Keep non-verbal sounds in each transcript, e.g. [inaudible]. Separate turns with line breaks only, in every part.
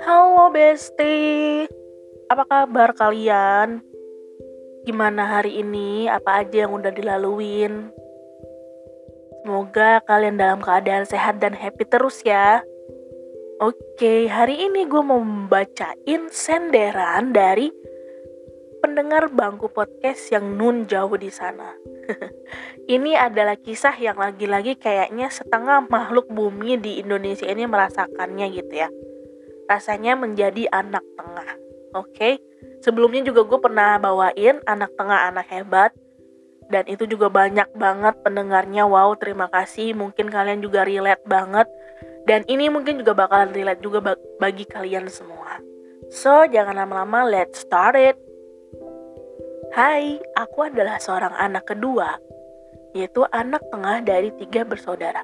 Halo Besti, apa kabar kalian? Gimana hari ini? Apa aja yang udah dilaluin? Semoga kalian dalam keadaan sehat dan happy terus ya. Oke, hari ini gue mau membacain senderan dari pendengar bangku podcast yang nun jauh di sana. [laughs] ini adalah kisah yang lagi-lagi kayaknya setengah makhluk bumi di Indonesia ini merasakannya gitu ya. Rasanya menjadi anak tengah. Oke, okay? sebelumnya juga gue pernah bawain anak tengah anak hebat. Dan itu juga banyak banget pendengarnya. Wow, terima kasih. Mungkin kalian juga relate banget. Dan ini mungkin juga bakalan relate juga bagi kalian semua. So, jangan lama-lama, let's start it. Hai, aku adalah seorang anak kedua, yaitu anak tengah dari tiga bersaudara.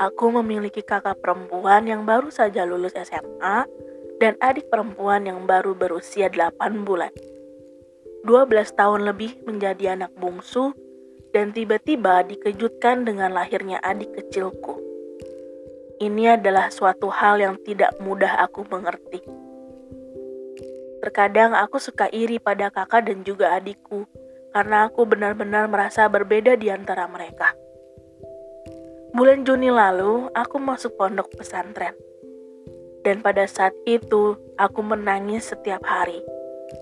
Aku memiliki kakak perempuan yang baru saja lulus SMA dan adik perempuan yang baru berusia 8 bulan. 12 tahun lebih menjadi anak bungsu dan tiba-tiba dikejutkan dengan lahirnya adik kecilku. Ini adalah suatu hal yang tidak mudah aku mengerti Terkadang aku suka iri pada kakak dan juga adikku, karena aku benar-benar merasa berbeda di antara mereka. Bulan Juni lalu, aku masuk pondok pesantren. Dan pada saat itu, aku menangis setiap hari.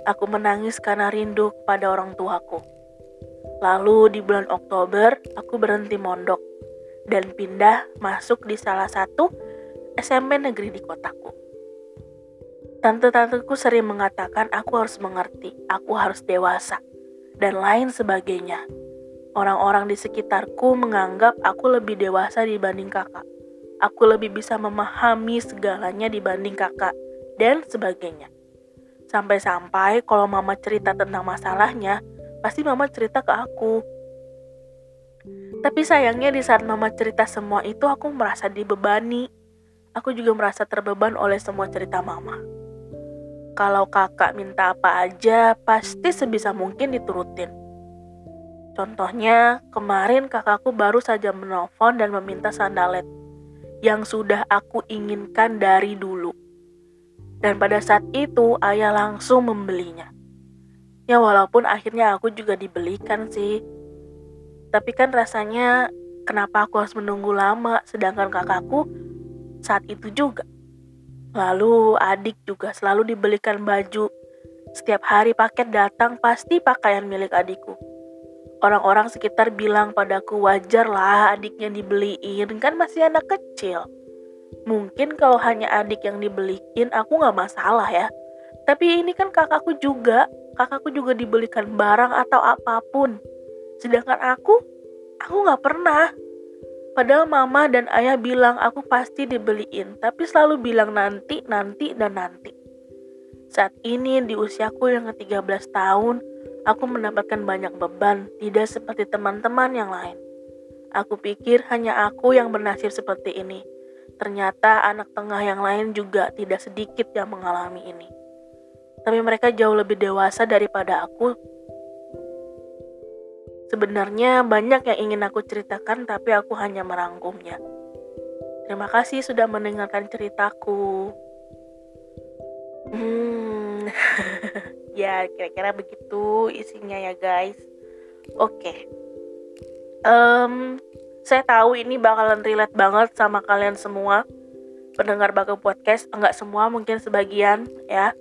Aku menangis karena rindu kepada orang tuaku. Lalu di bulan Oktober, aku berhenti mondok dan pindah masuk di salah satu SMP negeri di kotaku. Tante-tanteku sering mengatakan aku harus mengerti, aku harus dewasa, dan lain sebagainya. Orang-orang di sekitarku menganggap aku lebih dewasa dibanding kakak. Aku lebih bisa memahami segalanya dibanding kakak, dan sebagainya. Sampai-sampai kalau mama cerita tentang masalahnya, pasti mama cerita ke aku. Tapi sayangnya di saat mama cerita semua itu aku merasa dibebani. Aku juga merasa terbeban oleh semua cerita mama. Kalau kakak minta apa aja, pasti sebisa mungkin diturutin. Contohnya, kemarin kakakku baru saja menelpon dan meminta sandalet yang sudah aku inginkan dari dulu. Dan pada saat itu, ayah langsung membelinya. Ya walaupun akhirnya aku juga dibelikan sih. Tapi kan rasanya kenapa aku harus menunggu lama sedangkan kakakku saat itu juga Lalu adik juga selalu dibelikan baju. Setiap hari paket datang pasti pakaian milik adikku. Orang-orang sekitar bilang padaku wajar lah adiknya dibeliin, kan masih anak kecil. Mungkin kalau hanya adik yang dibeliin aku gak masalah ya. Tapi ini kan kakakku juga, kakakku juga dibelikan barang atau apa pun. Sedangkan aku, aku gak pernah. Padahal mama dan ayah bilang aku pasti dibeliin, tapi selalu bilang nanti, nanti, dan nanti. Saat ini di usiaku yang ke-13 tahun, aku mendapatkan banyak beban, tidak seperti teman-teman yang lain. Aku pikir hanya aku yang bernasib seperti ini. Ternyata anak tengah yang lain juga tidak sedikit yang mengalami ini. Tapi mereka jauh lebih dewasa daripada aku Sebenarnya banyak yang ingin aku ceritakan tapi aku hanya merangkumnya. Terima kasih sudah mendengarkan ceritaku. Hmm, [laughs] ya kira-kira begitu isinya ya guys. Oke. Okay. Um, saya tahu ini bakalan relate banget sama kalian semua pendengar baku podcast enggak semua mungkin sebagian ya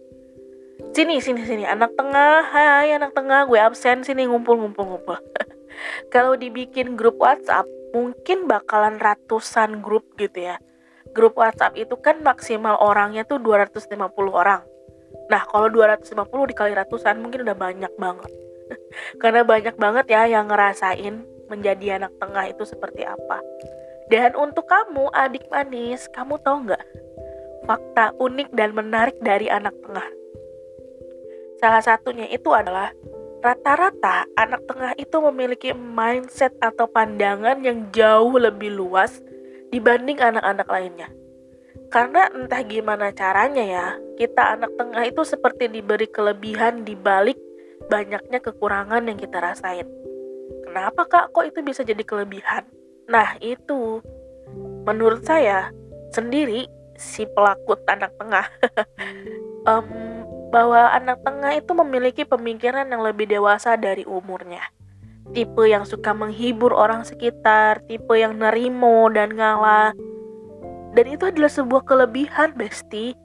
sini sini sini. Anak tengah. Hai anak tengah. Gue absen. Sini ngumpul ngumpul ngumpul. [laughs] Kalau dibikin grup WhatsApp mungkin bakalan ratusan grup gitu ya. Grup WhatsApp itu kan maksimal orangnya tuh 250 orang. Nah kalau 250 dikali ratusan mungkin udah banyak banget. [laughs] Karena banyak banget ya yang ngerasain menjadi anak tengah itu seperti apa. Dan untuk kamu adik manis kamu tahu nggak? Fakta unik dan menarik dari anak tengah Salah satunya itu adalah rata-rata anak tengah itu memiliki mindset atau pandangan yang jauh lebih luas dibanding anak-anak lainnya. Karena entah gimana caranya ya, kita anak tengah itu seperti diberi kelebihan di balik banyaknya kekurangan yang kita rasain. Kenapa kak kok itu bisa jadi kelebihan? Nah itu, menurut saya sendiri si pelaku anak tengah [laughs] um, bahwa anak tengah itu memiliki pemikiran yang lebih dewasa dari umurnya. Tipe yang suka menghibur orang sekitar, tipe yang nerimo dan ngalah. Dan itu adalah sebuah kelebihan, Besti.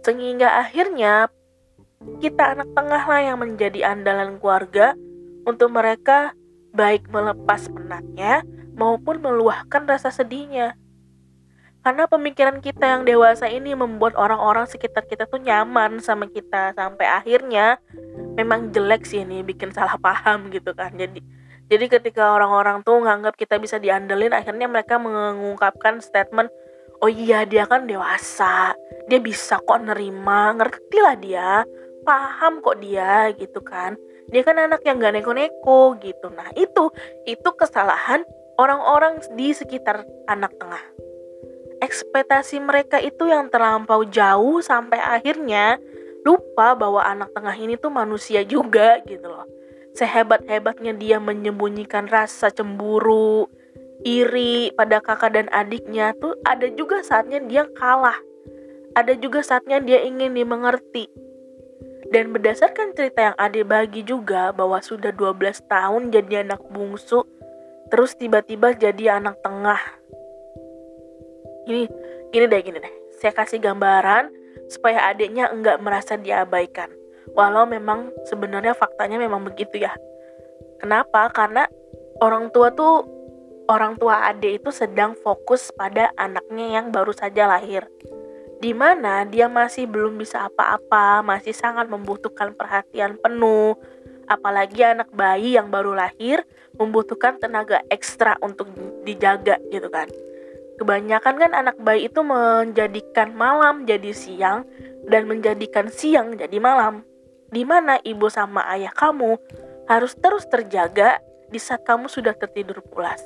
Sehingga akhirnya kita anak tengah lah yang menjadi andalan keluarga untuk mereka baik melepas penatnya maupun meluahkan rasa sedihnya. Karena pemikiran kita yang dewasa ini membuat orang-orang sekitar kita tuh nyaman sama kita. Sampai akhirnya memang jelek sih ini bikin salah paham gitu kan. Jadi jadi ketika orang-orang tuh nganggap kita bisa diandelin akhirnya mereka mengungkapkan statement oh iya dia kan dewasa. Dia bisa kok nerima. Ngerti lah dia. Paham kok dia gitu kan. Dia kan anak yang gak neko-neko gitu. Nah itu itu kesalahan orang-orang di sekitar anak tengah ekspektasi mereka itu yang terlampau jauh sampai akhirnya lupa bahwa anak tengah ini tuh manusia juga gitu loh. Sehebat-hebatnya dia menyembunyikan rasa cemburu, iri pada kakak dan adiknya tuh ada juga saatnya dia kalah. Ada juga saatnya dia ingin dimengerti. Dan berdasarkan cerita yang adik bagi juga bahwa sudah 12 tahun jadi anak bungsu, terus tiba-tiba jadi anak tengah gini gini deh gini deh. Saya kasih gambaran supaya adiknya enggak merasa diabaikan. Walau memang sebenarnya faktanya memang begitu ya. Kenapa? Karena orang tua tuh orang tua adik itu sedang fokus pada anaknya yang baru saja lahir. Di mana dia masih belum bisa apa-apa, masih sangat membutuhkan perhatian penuh, apalagi anak bayi yang baru lahir membutuhkan tenaga ekstra untuk dijaga gitu kan. Kebanyakan kan anak bayi itu menjadikan malam jadi siang dan menjadikan siang jadi malam. Di mana ibu sama ayah kamu harus terus terjaga di saat kamu sudah tertidur pulas.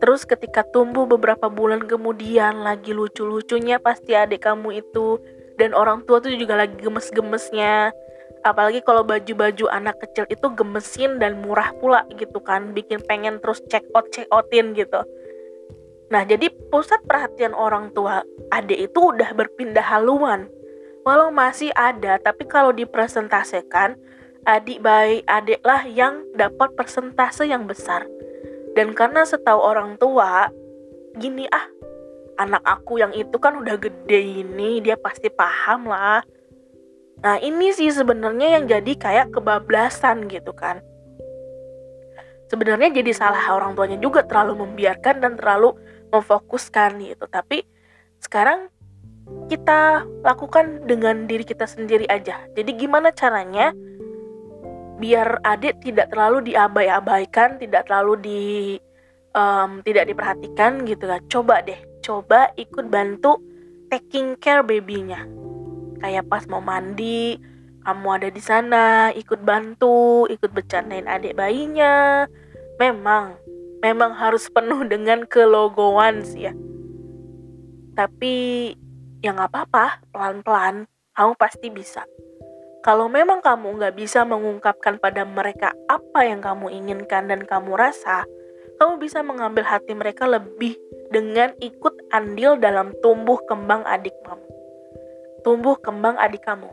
Terus ketika tumbuh beberapa bulan kemudian lagi lucu-lucunya pasti adik kamu itu dan orang tua tuh juga lagi gemes-gemesnya. Apalagi kalau baju-baju anak kecil itu gemesin dan murah pula gitu kan, bikin pengen terus check out check outin gitu. Nah, jadi pusat perhatian orang tua adik itu udah berpindah haluan. Walau masih ada, tapi kalau dipresentasikan, adik baik adiklah yang dapat persentase yang besar. Dan karena setahu orang tua, gini ah, anak aku yang itu kan udah gede ini, dia pasti paham lah. Nah, ini sih sebenarnya yang jadi kayak kebablasan gitu kan. Sebenarnya jadi salah orang tuanya juga terlalu membiarkan dan terlalu memfokuskan gitu. Tapi sekarang kita lakukan dengan diri kita sendiri aja. Jadi gimana caranya biar adik tidak terlalu diabai-abaikan tidak terlalu di um, tidak diperhatikan gitu kan. Coba deh coba ikut bantu taking care babynya. Kayak pas mau mandi kamu ada di sana ikut bantu ikut bercandain adik bayinya. Memang memang harus penuh dengan kelogoan sih ya. Tapi ya nggak apa-apa, pelan-pelan kamu pasti bisa. Kalau memang kamu nggak bisa mengungkapkan pada mereka apa yang kamu inginkan dan kamu rasa, kamu bisa mengambil hati mereka lebih dengan ikut andil dalam tumbuh kembang adik kamu. Tumbuh kembang adik kamu.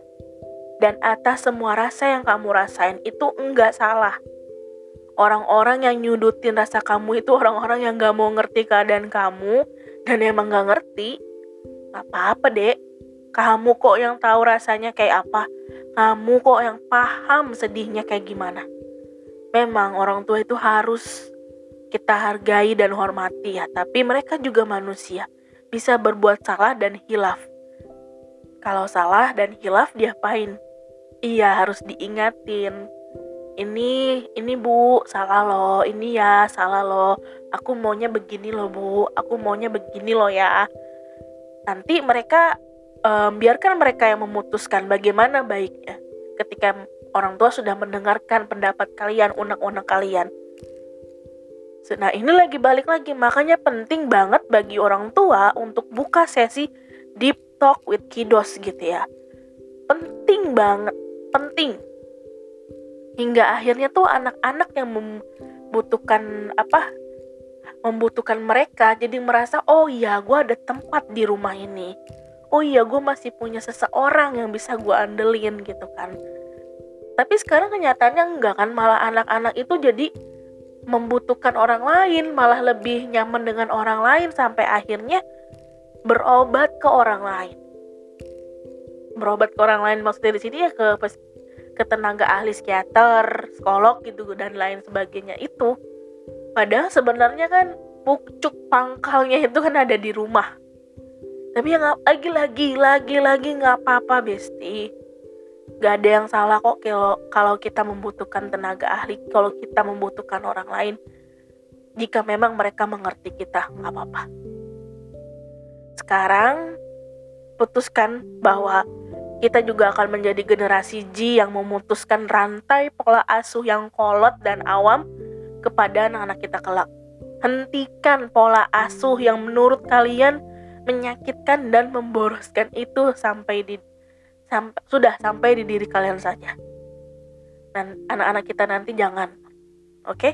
Dan atas semua rasa yang kamu rasain itu enggak salah orang-orang yang nyudutin rasa kamu itu orang-orang yang gak mau ngerti keadaan kamu dan emang gak ngerti. Gak apa-apa dek. Kamu kok yang tahu rasanya kayak apa? Kamu kok yang paham sedihnya kayak gimana? Memang orang tua itu harus kita hargai dan hormati ya tapi mereka juga manusia. Bisa berbuat salah dan hilaf. Kalau salah dan hilaf diapain? Iya harus diingatin ini ini bu salah loh ini ya salah loh aku maunya begini loh bu. Aku maunya begini loh ya. Nanti mereka um, biarkan mereka yang memutuskan bagaimana baiknya ketika orang tua sudah mendengarkan pendapat kalian unek-unek kalian. Nah ini lagi balik lagi. Makanya penting banget bagi orang tua untuk buka sesi deep talk with kiddos gitu ya. Penting banget penting hingga akhirnya tuh anak-anak yang membutuhkan apa membutuhkan mereka jadi merasa oh iya gue ada tempat di rumah ini. Oh iya gue masih punya seseorang yang bisa gue andelin gitu kan. Tapi sekarang kenyataannya enggak kan malah anak-anak itu jadi membutuhkan orang lain malah lebih nyaman dengan orang lain sampai akhirnya berobat ke orang lain. Berobat ke orang lain maksudnya di sini ya ke ke tenaga ahli psikiater, psikolog gitu dan lain sebagainya itu. Padahal sebenarnya kan pucuk pangkalnya itu kan ada di rumah. Tapi yang lagi-lagi lagi-lagi nggak apa-apa besti. Gak ada yang salah kok kalau kalau kita membutuhkan tenaga ahli, kalau kita membutuhkan orang lain. Jika memang mereka mengerti kita, nggak apa-apa. Sekarang putuskan bahwa kita juga akan menjadi generasi G yang memutuskan rantai pola asuh yang kolot dan awam kepada anak-anak kita kelak. Hentikan pola asuh yang menurut kalian menyakitkan dan memboroskan itu sampai di sampai sudah sampai di diri kalian saja. Dan anak-anak kita nanti jangan. Oke? Okay?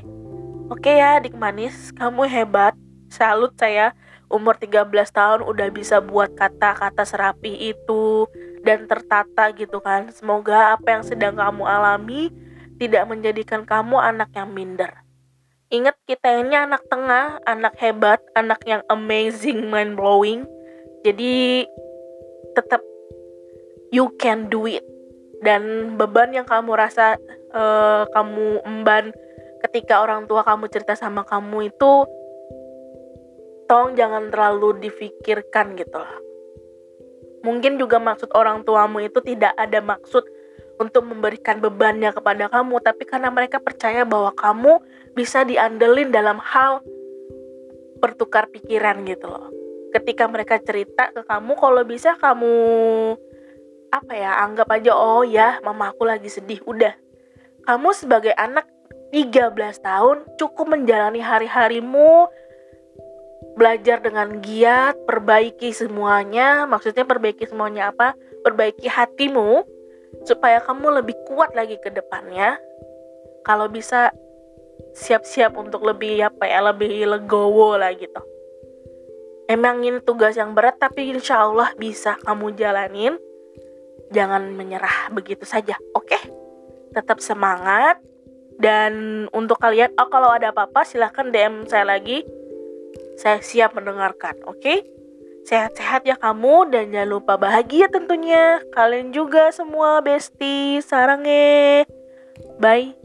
Oke okay ya, adik manis, kamu hebat. Salut saya umur 13 tahun udah bisa buat kata-kata serapi itu dan tertata gitu kan. Semoga apa yang sedang kamu alami tidak menjadikan kamu anak yang minder. Ingat kita ini anak tengah, anak hebat, anak yang amazing, mind blowing. Jadi tetap you can do it. Dan beban yang kamu rasa uh, kamu emban ketika orang tua kamu cerita sama kamu itu tolong jangan terlalu difikirkan gitu loh Mungkin juga maksud orang tuamu itu tidak ada maksud untuk memberikan bebannya kepada kamu, tapi karena mereka percaya bahwa kamu bisa diandelin dalam hal bertukar pikiran gitu loh. Ketika mereka cerita ke kamu, kalau bisa kamu apa ya, anggap aja oh ya, mama aku lagi sedih, udah. Kamu sebagai anak 13 tahun cukup menjalani hari-harimu belajar dengan giat, perbaiki semuanya. Maksudnya perbaiki semuanya apa? Perbaiki hatimu supaya kamu lebih kuat lagi ke depannya. Kalau bisa siap-siap untuk lebih apa ya, lebih legowo lah gitu. Emang ini tugas yang berat tapi insya Allah bisa kamu jalanin. Jangan menyerah begitu saja, oke? Tetap semangat. Dan untuk kalian, oh kalau ada apa-apa silahkan DM saya lagi saya siap mendengarkan, oke? Okay? Sehat-sehat ya kamu dan jangan lupa bahagia tentunya. Kalian juga semua besti, sarangnya. Bye.